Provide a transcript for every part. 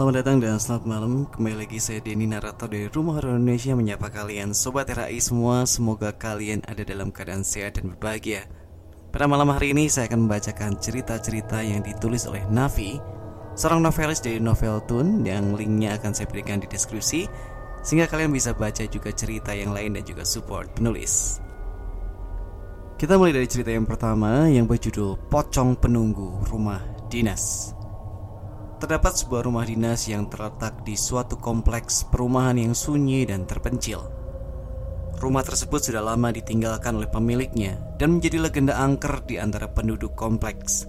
Selamat datang dan selamat malam. Kembali lagi saya Denny Narator dari Rumah Horor Indonesia Menyapa kalian Sobat RAI semua. Semoga kalian ada dalam keadaan sehat dan berbahagia. Pada malam hari ini saya akan membacakan cerita-cerita yang ditulis oleh Navi Seorang novelis dari Novel Tun Yang linknya akan saya berikan di deskripsi Sehingga kalian bisa baca juga cerita yang lain dan juga support penulis. Kita mulai dari cerita yang pertama Yang berjudul Pocong Penunggu Rumah Dinas Terdapat sebuah rumah dinas yang terletak di suatu kompleks perumahan yang sunyi dan terpencil. Rumah tersebut sudah lama ditinggalkan oleh pemiliknya dan menjadi legenda angker di antara penduduk kompleks.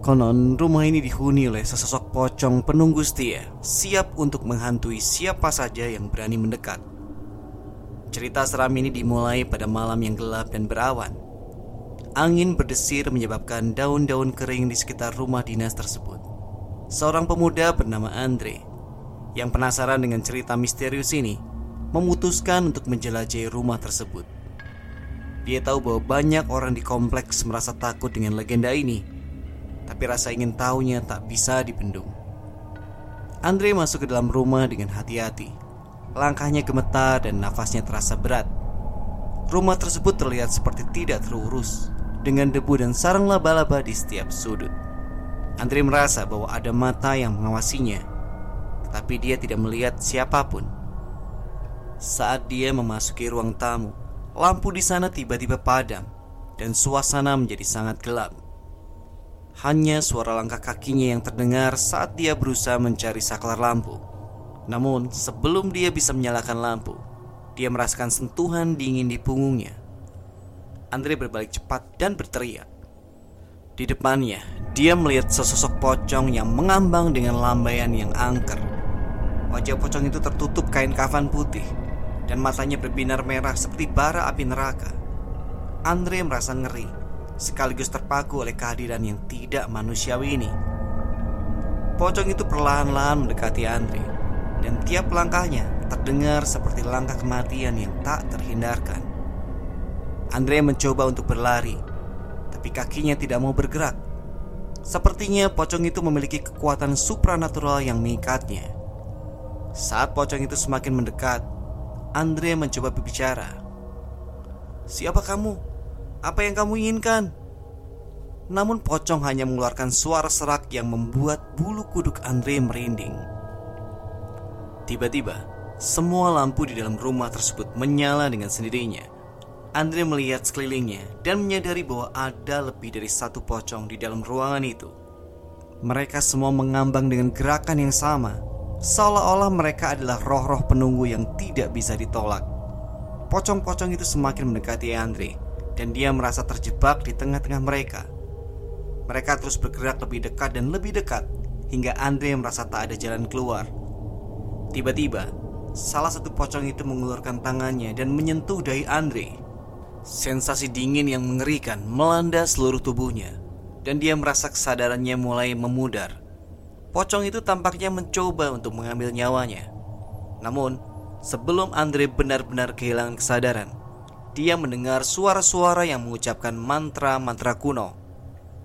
Konon, rumah ini dihuni oleh sesosok pocong penunggu setia, siap untuk menghantui siapa saja yang berani mendekat. Cerita seram ini dimulai pada malam yang gelap dan berawan. Angin berdesir menyebabkan daun-daun kering di sekitar rumah dinas tersebut seorang pemuda bernama Andre yang penasaran dengan cerita misterius ini memutuskan untuk menjelajahi rumah tersebut. Dia tahu bahwa banyak orang di kompleks merasa takut dengan legenda ini, tapi rasa ingin tahunya tak bisa dibendung. Andre masuk ke dalam rumah dengan hati-hati. Langkahnya gemetar dan nafasnya terasa berat. Rumah tersebut terlihat seperti tidak terurus, dengan debu dan sarang laba-laba di setiap sudut. Andre merasa bahwa ada mata yang mengawasinya, tetapi dia tidak melihat siapa pun. Saat dia memasuki ruang tamu, lampu di sana tiba-tiba padam dan suasana menjadi sangat gelap. Hanya suara langkah kakinya yang terdengar saat dia berusaha mencari saklar lampu. Namun, sebelum dia bisa menyalakan lampu, dia merasakan sentuhan dingin di punggungnya. Andre berbalik cepat dan berteriak. Di depannya, dia melihat sesosok pocong yang mengambang dengan lambaian yang angker. Wajah pocong itu tertutup kain kafan putih dan matanya berbinar merah seperti bara api neraka. Andre merasa ngeri, sekaligus terpaku oleh kehadiran yang tidak manusiawi ini. Pocong itu perlahan-lahan mendekati Andre, dan tiap langkahnya terdengar seperti langkah kematian yang tak terhindarkan. Andre mencoba untuk berlari, tapi kakinya tidak mau bergerak. Sepertinya pocong itu memiliki kekuatan supranatural yang mengikatnya. Saat pocong itu semakin mendekat, Andre mencoba berbicara. "Siapa kamu? Apa yang kamu inginkan?" Namun pocong hanya mengeluarkan suara serak yang membuat bulu kuduk Andre merinding. Tiba-tiba, semua lampu di dalam rumah tersebut menyala dengan sendirinya Andre melihat sekelilingnya dan menyadari bahwa ada lebih dari satu pocong di dalam ruangan itu. Mereka semua mengambang dengan gerakan yang sama, seolah-olah mereka adalah roh-roh penunggu yang tidak bisa ditolak. Pocong-pocong itu semakin mendekati Andre, dan dia merasa terjebak di tengah-tengah mereka. Mereka terus bergerak lebih dekat dan lebih dekat, hingga Andre merasa tak ada jalan keluar. Tiba-tiba, salah satu pocong itu mengulurkan tangannya dan menyentuh dahi Andre. Sensasi dingin yang mengerikan melanda seluruh tubuhnya dan dia merasa kesadarannya mulai memudar. Pocong itu tampaknya mencoba untuk mengambil nyawanya. Namun, sebelum Andre benar-benar kehilangan kesadaran, dia mendengar suara-suara yang mengucapkan mantra-mantra kuno.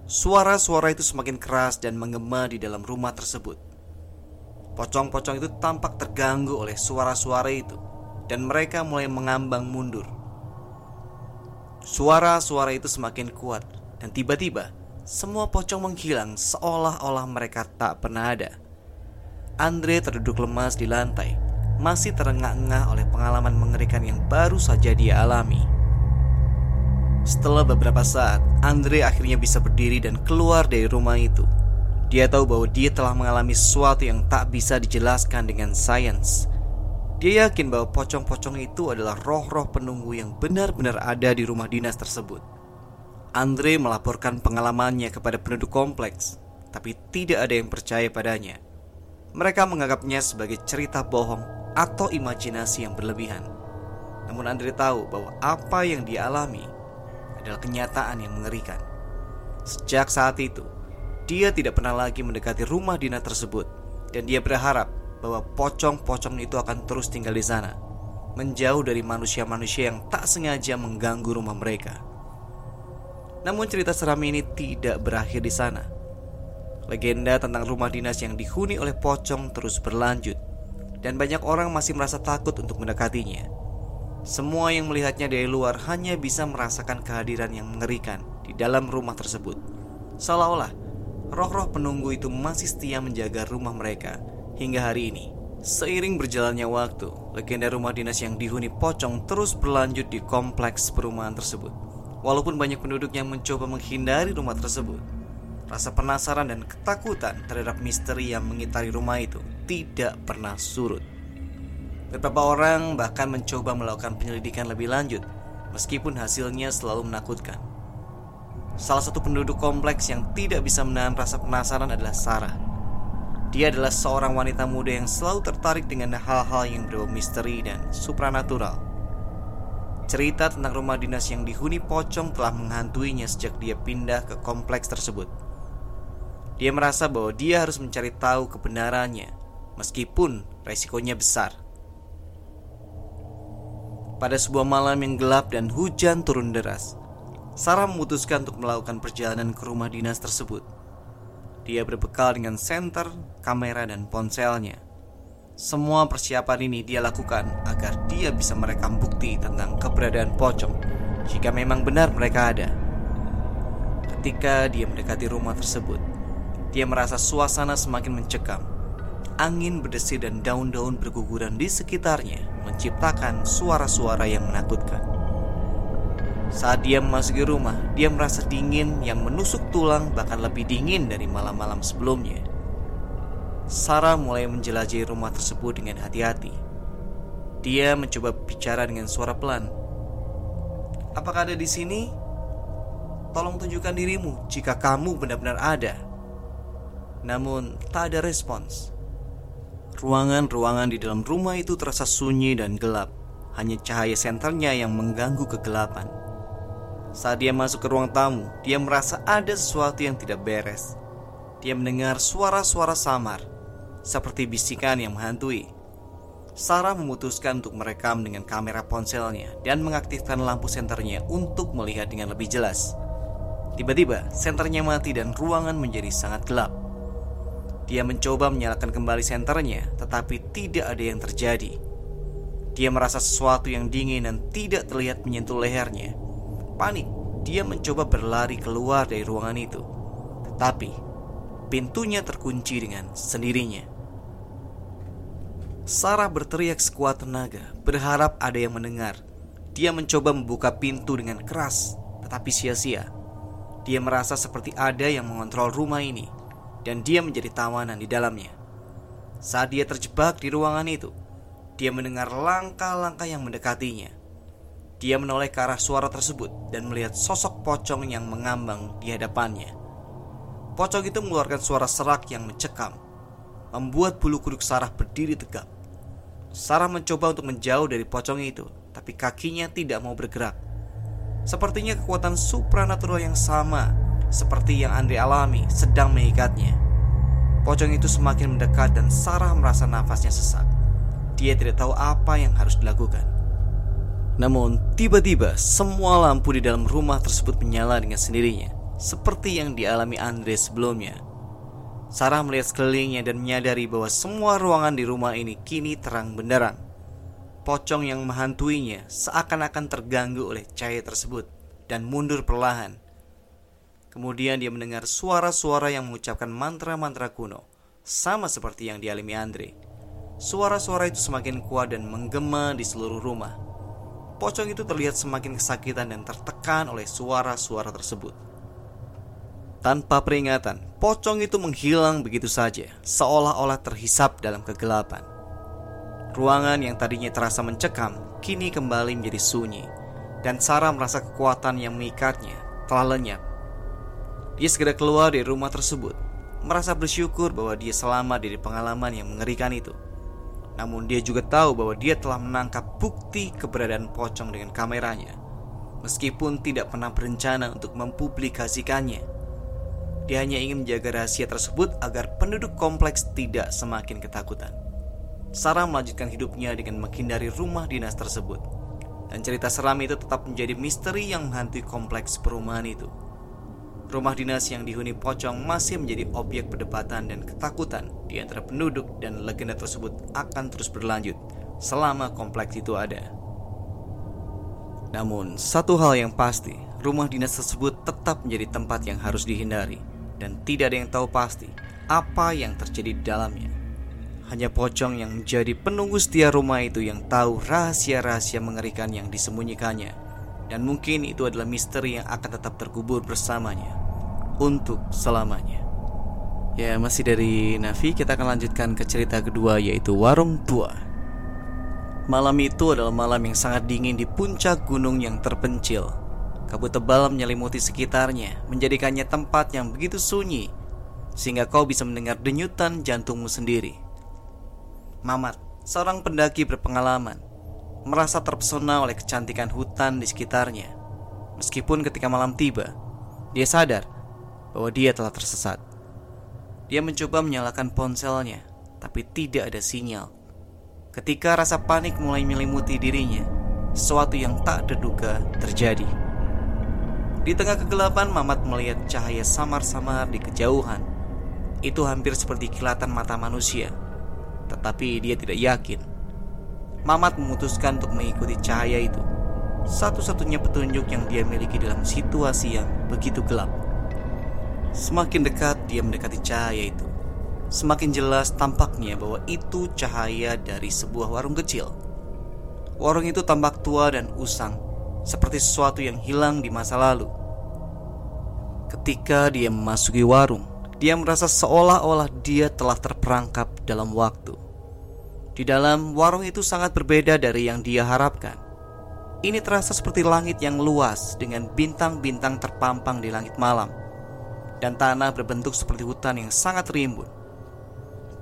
Suara-suara itu semakin keras dan menggema di dalam rumah tersebut. Pocong-pocong itu tampak terganggu oleh suara-suara itu dan mereka mulai mengambang mundur. Suara-suara itu semakin kuat dan tiba-tiba semua pocong menghilang seolah-olah mereka tak pernah ada. Andre terduduk lemas di lantai, masih terengah-engah oleh pengalaman mengerikan yang baru saja dia alami. Setelah beberapa saat, Andre akhirnya bisa berdiri dan keluar dari rumah itu. Dia tahu bahwa dia telah mengalami sesuatu yang tak bisa dijelaskan dengan sains. Dia yakin bahwa pocong-pocong itu adalah roh-roh penunggu yang benar-benar ada di rumah dinas tersebut. Andre melaporkan pengalamannya kepada penduduk kompleks, tapi tidak ada yang percaya padanya. Mereka menganggapnya sebagai cerita bohong atau imajinasi yang berlebihan. Namun Andre tahu bahwa apa yang dia alami adalah kenyataan yang mengerikan. Sejak saat itu, dia tidak pernah lagi mendekati rumah dinas tersebut dan dia berharap bahwa pocong-pocong itu akan terus tinggal di sana, menjauh dari manusia-manusia yang tak sengaja mengganggu rumah mereka. Namun cerita seram ini tidak berakhir di sana. Legenda tentang rumah dinas yang dihuni oleh pocong terus berlanjut, dan banyak orang masih merasa takut untuk mendekatinya. Semua yang melihatnya dari luar hanya bisa merasakan kehadiran yang mengerikan di dalam rumah tersebut, seolah-olah roh-roh penunggu itu masih setia menjaga rumah mereka hingga hari ini. Seiring berjalannya waktu, legenda rumah dinas yang dihuni pocong terus berlanjut di kompleks perumahan tersebut. Walaupun banyak penduduk yang mencoba menghindari rumah tersebut, Rasa penasaran dan ketakutan terhadap misteri yang mengitari rumah itu tidak pernah surut. Beberapa orang bahkan mencoba melakukan penyelidikan lebih lanjut, meskipun hasilnya selalu menakutkan. Salah satu penduduk kompleks yang tidak bisa menahan rasa penasaran adalah Sarah. Dia adalah seorang wanita muda yang selalu tertarik dengan hal-hal yang berbau misteri dan supranatural. Cerita tentang rumah dinas yang dihuni pocong telah menghantuinya sejak dia pindah ke kompleks tersebut. Dia merasa bahwa dia harus mencari tahu kebenarannya, meskipun resikonya besar. Pada sebuah malam yang gelap dan hujan turun deras, Sarah memutuskan untuk melakukan perjalanan ke rumah dinas tersebut. Dia berbekal dengan senter, kamera, dan ponselnya. Semua persiapan ini dia lakukan agar dia bisa merekam bukti tentang keberadaan pocong jika memang benar mereka ada. Ketika dia mendekati rumah tersebut, dia merasa suasana semakin mencekam. Angin berdesir dan daun-daun berguguran di sekitarnya menciptakan suara-suara yang menakutkan. Saat dia memasuki rumah, dia merasa dingin yang menusuk tulang bahkan lebih dingin dari malam-malam sebelumnya. Sarah mulai menjelajahi rumah tersebut dengan hati-hati. Dia mencoba bicara dengan suara pelan. Apakah ada di sini? Tolong tunjukkan dirimu jika kamu benar-benar ada. Namun tak ada respons. Ruangan-ruangan di dalam rumah itu terasa sunyi dan gelap. Hanya cahaya senternya yang mengganggu kegelapan. Saat dia masuk ke ruang tamu, dia merasa ada sesuatu yang tidak beres. Dia mendengar suara-suara samar, seperti bisikan yang menghantui. Sarah memutuskan untuk merekam dengan kamera ponselnya dan mengaktifkan lampu senternya untuk melihat dengan lebih jelas. Tiba-tiba, senternya mati dan ruangan menjadi sangat gelap. Dia mencoba menyalakan kembali senternya, tetapi tidak ada yang terjadi. Dia merasa sesuatu yang dingin dan tidak terlihat menyentuh lehernya. Panik, dia mencoba berlari keluar dari ruangan itu. Tetapi, pintunya terkunci dengan sendirinya. Sarah berteriak sekuat tenaga, berharap ada yang mendengar. Dia mencoba membuka pintu dengan keras, tetapi sia-sia. Dia merasa seperti ada yang mengontrol rumah ini dan dia menjadi tawanan di dalamnya. Saat dia terjebak di ruangan itu, dia mendengar langkah-langkah yang mendekatinya. Dia menoleh ke arah suara tersebut dan melihat sosok pocong yang mengambang di hadapannya. Pocong itu mengeluarkan suara serak yang mencekam, membuat bulu kuduk Sarah berdiri tegap. Sarah mencoba untuk menjauh dari pocong itu, tapi kakinya tidak mau bergerak. Sepertinya kekuatan supranatural yang sama seperti yang Andre alami sedang mengikatnya. Pocong itu semakin mendekat dan Sarah merasa nafasnya sesak. Dia tidak tahu apa yang harus dilakukan. Namun, tiba-tiba semua lampu di dalam rumah tersebut menyala dengan sendirinya, seperti yang dialami Andre sebelumnya. Sarah melihat sekelilingnya dan menyadari bahwa semua ruangan di rumah ini kini terang benderang. Pocong yang menghantuinya seakan-akan terganggu oleh cahaya tersebut dan mundur perlahan Kemudian dia mendengar suara-suara yang mengucapkan mantra-mantra kuno, sama seperti yang dialami Andre. Suara-suara itu semakin kuat dan menggema di seluruh rumah. Pocong itu terlihat semakin kesakitan dan tertekan oleh suara-suara tersebut. Tanpa peringatan, pocong itu menghilang begitu saja, seolah-olah terhisap dalam kegelapan. Ruangan yang tadinya terasa mencekam, kini kembali menjadi sunyi, dan Sarah merasa kekuatan yang mengikatnya telah lenyap dia segera keluar dari rumah tersebut, merasa bersyukur bahwa dia selamat dari pengalaman yang mengerikan itu. Namun dia juga tahu bahwa dia telah menangkap bukti keberadaan pocong dengan kameranya, meskipun tidak pernah berencana untuk mempublikasikannya. Dia hanya ingin menjaga rahasia tersebut agar penduduk kompleks tidak semakin ketakutan. Sarah melanjutkan hidupnya dengan menghindari rumah dinas tersebut. Dan cerita seram itu tetap menjadi misteri yang menghantui kompleks perumahan itu. Rumah dinas yang dihuni pocong masih menjadi objek perdebatan dan ketakutan di antara penduduk dan legenda tersebut akan terus berlanjut selama kompleks itu ada. Namun, satu hal yang pasti, rumah dinas tersebut tetap menjadi tempat yang harus dihindari dan tidak ada yang tahu pasti apa yang terjadi di dalamnya. Hanya pocong yang menjadi penunggu setia rumah itu yang tahu rahasia-rahasia mengerikan yang disembunyikannya. Dan mungkin itu adalah misteri yang akan tetap terkubur bersamanya untuk selamanya. Ya, masih dari Navi kita akan lanjutkan ke cerita kedua yaitu Warung Tua. Malam itu adalah malam yang sangat dingin di puncak gunung yang terpencil. Kabut tebal menyelimuti sekitarnya, menjadikannya tempat yang begitu sunyi sehingga kau bisa mendengar denyutan jantungmu sendiri. Mamat, seorang pendaki berpengalaman, merasa terpesona oleh kecantikan hutan di sekitarnya. Meskipun ketika malam tiba, dia sadar bahwa dia telah tersesat. Dia mencoba menyalakan ponselnya, tapi tidak ada sinyal. Ketika rasa panik mulai menyelimuti dirinya, sesuatu yang tak terduga terjadi. Di tengah kegelapan, Mamat melihat cahaya samar-samar di kejauhan. Itu hampir seperti kilatan mata manusia tetapi dia tidak yakin. Mamat memutuskan untuk mengikuti cahaya itu. Satu-satunya petunjuk yang dia miliki dalam situasi yang begitu gelap. Semakin dekat dia mendekati cahaya itu, semakin jelas tampaknya bahwa itu cahaya dari sebuah warung kecil. Warung itu tampak tua dan usang, seperti sesuatu yang hilang di masa lalu. Ketika dia memasuki warung, dia merasa seolah-olah dia telah terperangkap dalam waktu. Di dalam warung itu sangat berbeda dari yang dia harapkan. Ini terasa seperti langit yang luas dengan bintang-bintang terpampang di langit malam dan tanah berbentuk seperti hutan yang sangat rimbun.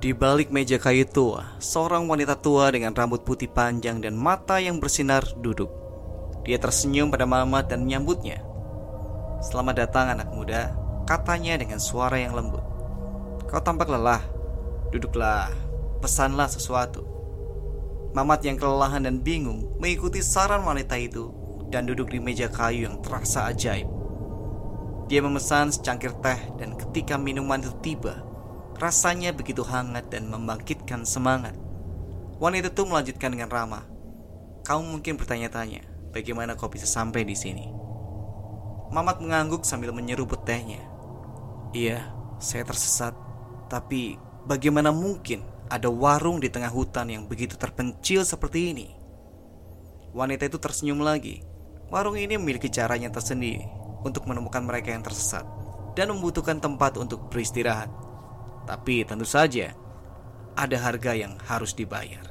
Di balik meja kayu tua, seorang wanita tua dengan rambut putih panjang dan mata yang bersinar duduk. Dia tersenyum pada Mamat dan menyambutnya. Selamat datang anak muda, katanya dengan suara yang lembut. Kau tampak lelah. Duduklah, pesanlah sesuatu. Mamat yang kelelahan dan bingung mengikuti saran wanita itu dan duduk di meja kayu yang terasa ajaib. Dia memesan secangkir teh dan ketika minuman itu tiba, rasanya begitu hangat dan membangkitkan semangat. Wanita itu melanjutkan dengan ramah. Kamu mungkin bertanya-tanya, bagaimana kau bisa sampai di sini? Mamat mengangguk sambil menyeruput tehnya. Iya, saya tersesat. Tapi bagaimana mungkin ada warung di tengah hutan yang begitu terpencil seperti ini? Wanita itu tersenyum lagi. Warung ini memiliki caranya tersendiri untuk menemukan mereka yang tersesat dan membutuhkan tempat untuk beristirahat. Tapi tentu saja ada harga yang harus dibayar.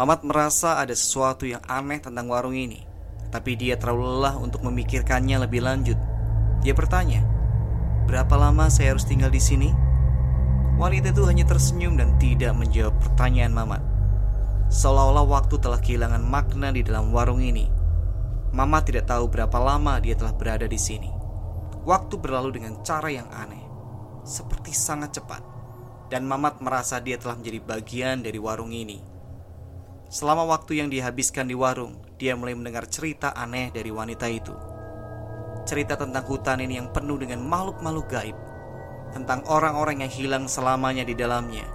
Mamat merasa ada sesuatu yang aneh tentang warung ini, tapi dia terlalu lelah untuk memikirkannya lebih lanjut. Dia bertanya, Berapa lama saya harus tinggal di sini? Wanita itu hanya tersenyum dan tidak menjawab pertanyaan Mamat. Seolah-olah waktu telah kehilangan makna di dalam warung ini. Mamat tidak tahu berapa lama dia telah berada di sini. Waktu berlalu dengan cara yang aneh, seperti sangat cepat. Dan Mamat merasa dia telah menjadi bagian dari warung ini. Selama waktu yang dihabiskan di warung, dia mulai mendengar cerita aneh dari wanita itu cerita tentang hutan ini yang penuh dengan makhluk-makhluk gaib, tentang orang-orang yang hilang selamanya di dalamnya,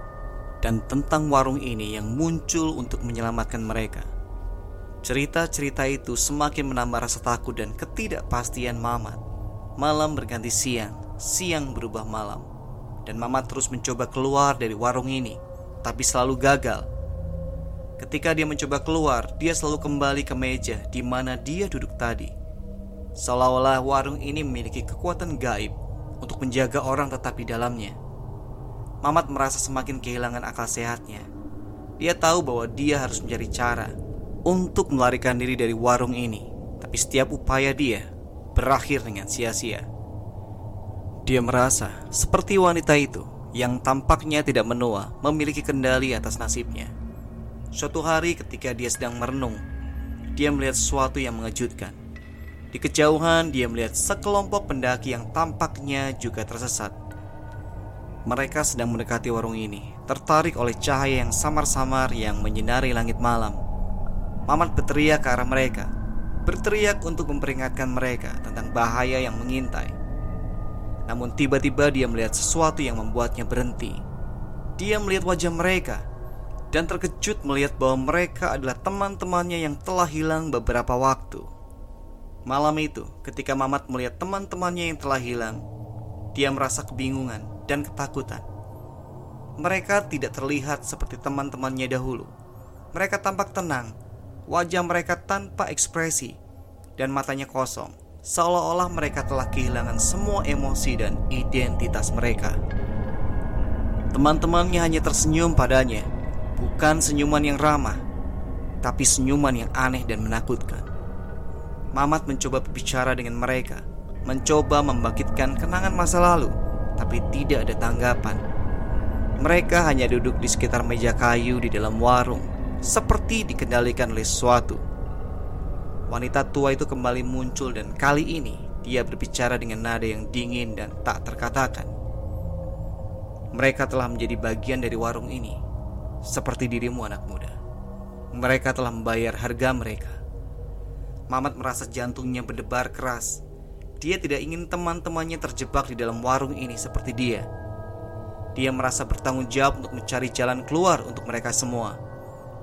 dan tentang warung ini yang muncul untuk menyelamatkan mereka. Cerita-cerita itu semakin menambah rasa takut dan ketidakpastian Mamat. Malam berganti siang, siang berubah malam, dan Mamat terus mencoba keluar dari warung ini, tapi selalu gagal. Ketika dia mencoba keluar, dia selalu kembali ke meja di mana dia duduk tadi. Seolah-olah warung ini memiliki kekuatan gaib untuk menjaga orang tetap di dalamnya. Mamat merasa semakin kehilangan akal sehatnya. Dia tahu bahwa dia harus mencari cara untuk melarikan diri dari warung ini, tapi setiap upaya dia berakhir dengan sia-sia. Dia merasa seperti wanita itu yang tampaknya tidak menua memiliki kendali atas nasibnya. Suatu hari ketika dia sedang merenung, dia melihat sesuatu yang mengejutkan. Di kejauhan dia melihat sekelompok pendaki yang tampaknya juga tersesat. Mereka sedang mendekati warung ini, tertarik oleh cahaya yang samar-samar yang menyinari langit malam. Mamat berteriak ke arah mereka, berteriak untuk memperingatkan mereka tentang bahaya yang mengintai. Namun tiba-tiba dia melihat sesuatu yang membuatnya berhenti. Dia melihat wajah mereka dan terkejut melihat bahwa mereka adalah teman-temannya yang telah hilang beberapa waktu. Malam itu, ketika Mamat melihat teman-temannya yang telah hilang, dia merasa kebingungan dan ketakutan. Mereka tidak terlihat seperti teman-temannya dahulu. Mereka tampak tenang, wajah mereka tanpa ekspresi, dan matanya kosong seolah-olah mereka telah kehilangan semua emosi dan identitas mereka. Teman-temannya hanya tersenyum padanya, bukan senyuman yang ramah, tapi senyuman yang aneh dan menakutkan. Mamat mencoba berbicara dengan mereka, mencoba membangkitkan kenangan masa lalu, tapi tidak ada tanggapan. Mereka hanya duduk di sekitar meja kayu di dalam warung, seperti dikendalikan oleh sesuatu. Wanita tua itu kembali muncul dan kali ini dia berbicara dengan nada yang dingin dan tak terkatakan. Mereka telah menjadi bagian dari warung ini, seperti dirimu anak muda. Mereka telah membayar harga mereka. Mamat merasa jantungnya berdebar keras. Dia tidak ingin teman-temannya terjebak di dalam warung ini seperti dia. Dia merasa bertanggung jawab untuk mencari jalan keluar untuk mereka semua.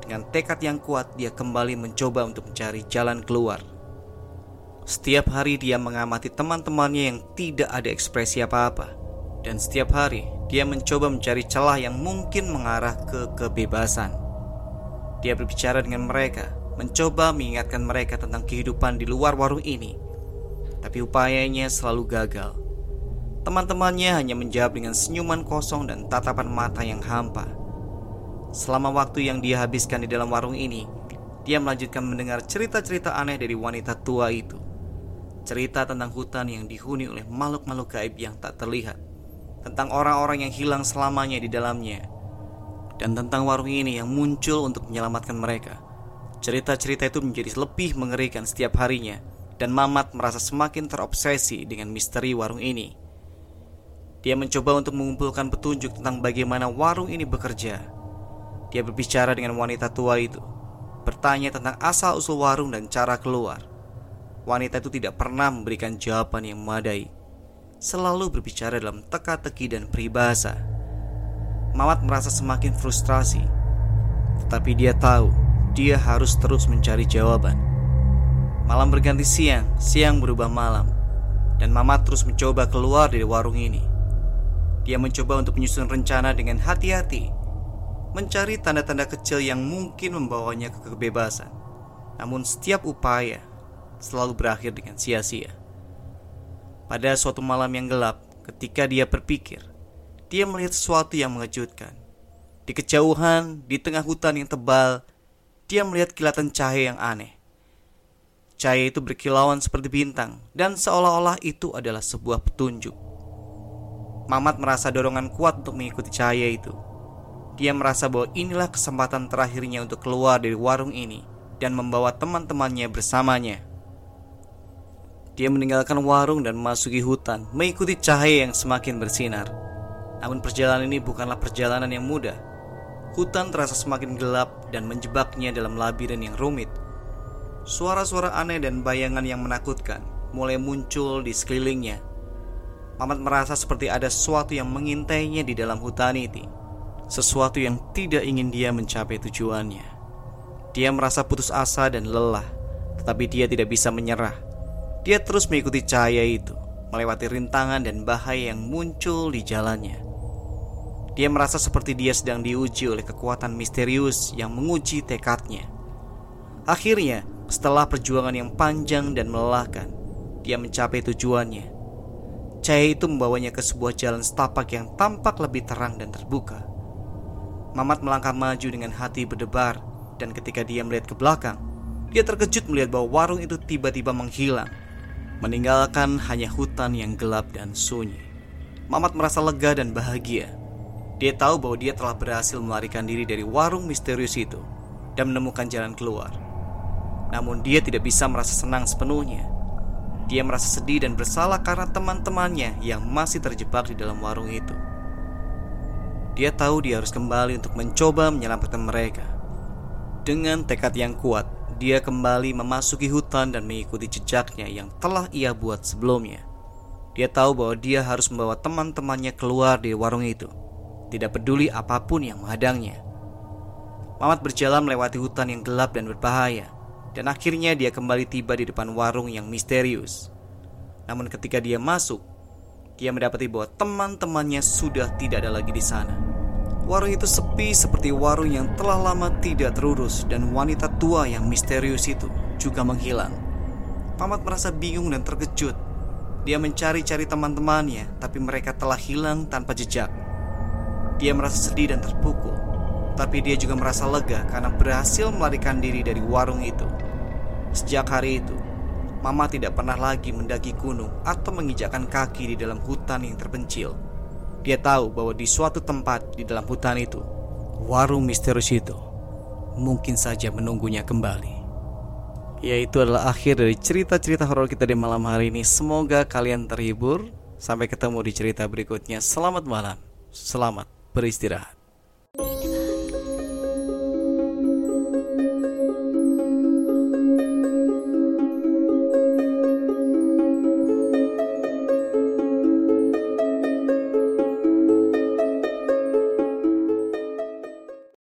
Dengan tekad yang kuat, dia kembali mencoba untuk mencari jalan keluar. Setiap hari dia mengamati teman-temannya yang tidak ada ekspresi apa-apa. Dan setiap hari dia mencoba mencari celah yang mungkin mengarah ke kebebasan. Dia berbicara dengan mereka, mencoba mengingatkan mereka tentang kehidupan di luar warung ini. Tapi upayanya selalu gagal. Teman-temannya hanya menjawab dengan senyuman kosong dan tatapan mata yang hampa. Selama waktu yang dia habiskan di dalam warung ini, dia melanjutkan mendengar cerita-cerita aneh dari wanita tua itu. Cerita tentang hutan yang dihuni oleh makhluk-makhluk gaib yang tak terlihat, tentang orang-orang yang hilang selamanya di dalamnya, dan tentang warung ini yang muncul untuk menyelamatkan mereka. Cerita-cerita itu menjadi lebih mengerikan setiap harinya, dan Mamat merasa semakin terobsesi dengan misteri warung ini. Dia mencoba untuk mengumpulkan petunjuk tentang bagaimana warung ini bekerja dia berbicara dengan wanita tua itu, bertanya tentang asal-usul warung dan cara keluar. Wanita itu tidak pernah memberikan jawaban yang memadai, selalu berbicara dalam teka-teki dan peribahasa. Mamat merasa semakin frustrasi, tetapi dia tahu dia harus terus mencari jawaban. Malam berganti siang, siang berubah malam, dan Mamat terus mencoba keluar dari warung ini. Dia mencoba untuk menyusun rencana dengan hati-hati mencari tanda-tanda kecil yang mungkin membawanya ke kebebasan. Namun setiap upaya selalu berakhir dengan sia-sia. Pada suatu malam yang gelap, ketika dia berpikir, dia melihat sesuatu yang mengejutkan. Di kejauhan, di tengah hutan yang tebal, dia melihat kilatan cahaya yang aneh. Cahaya itu berkilauan seperti bintang dan seolah-olah itu adalah sebuah petunjuk. Mamat merasa dorongan kuat untuk mengikuti cahaya itu. Dia merasa bahwa inilah kesempatan terakhirnya untuk keluar dari warung ini dan membawa teman-temannya bersamanya. Dia meninggalkan warung dan memasuki hutan, mengikuti cahaya yang semakin bersinar. Namun perjalanan ini bukanlah perjalanan yang mudah. Hutan terasa semakin gelap dan menjebaknya dalam labirin yang rumit. Suara-suara aneh dan bayangan yang menakutkan mulai muncul di sekelilingnya. Mamat merasa seperti ada sesuatu yang mengintainya di dalam hutan itu sesuatu yang tidak ingin dia mencapai tujuannya. Dia merasa putus asa dan lelah, tetapi dia tidak bisa menyerah. Dia terus mengikuti cahaya itu, melewati rintangan dan bahaya yang muncul di jalannya. Dia merasa seperti dia sedang diuji oleh kekuatan misterius yang menguji tekadnya. Akhirnya, setelah perjuangan yang panjang dan melelahkan, dia mencapai tujuannya. Cahaya itu membawanya ke sebuah jalan setapak yang tampak lebih terang dan terbuka. Mamat melangkah maju dengan hati berdebar dan ketika dia melihat ke belakang, dia terkejut melihat bahwa warung itu tiba-tiba menghilang, meninggalkan hanya hutan yang gelap dan sunyi. Mamat merasa lega dan bahagia. Dia tahu bahwa dia telah berhasil melarikan diri dari warung misterius itu dan menemukan jalan keluar. Namun dia tidak bisa merasa senang sepenuhnya. Dia merasa sedih dan bersalah karena teman-temannya yang masih terjebak di dalam warung itu. Dia tahu dia harus kembali untuk mencoba menyelamatkan mereka. Dengan tekad yang kuat, dia kembali memasuki hutan dan mengikuti jejaknya yang telah ia buat sebelumnya. Dia tahu bahwa dia harus membawa teman-temannya keluar dari warung itu, tidak peduli apa pun yang menghadangnya. Mamat berjalan melewati hutan yang gelap dan berbahaya, dan akhirnya dia kembali tiba di depan warung yang misterius. Namun ketika dia masuk, dia mendapati bahwa teman-temannya sudah tidak ada lagi di sana. Warung itu sepi seperti warung yang telah lama tidak terurus dan wanita tua yang misterius itu juga menghilang. Mamat merasa bingung dan terkejut dia mencari-cari teman-temannya, tapi mereka telah hilang tanpa jejak. Dia merasa sedih dan terpukul, tapi dia juga merasa lega karena berhasil melarikan diri dari warung itu. Sejak hari itu, Mama tidak pernah lagi mendaki gunung atau menginjakkan kaki di dalam hutan yang terpencil. Dia tahu bahwa di suatu tempat di dalam hutan itu, warung misterius itu mungkin saja menunggunya kembali. Ya itu adalah akhir dari cerita-cerita horor kita di malam hari ini. Semoga kalian terhibur. Sampai ketemu di cerita berikutnya. Selamat malam. Selamat beristirahat.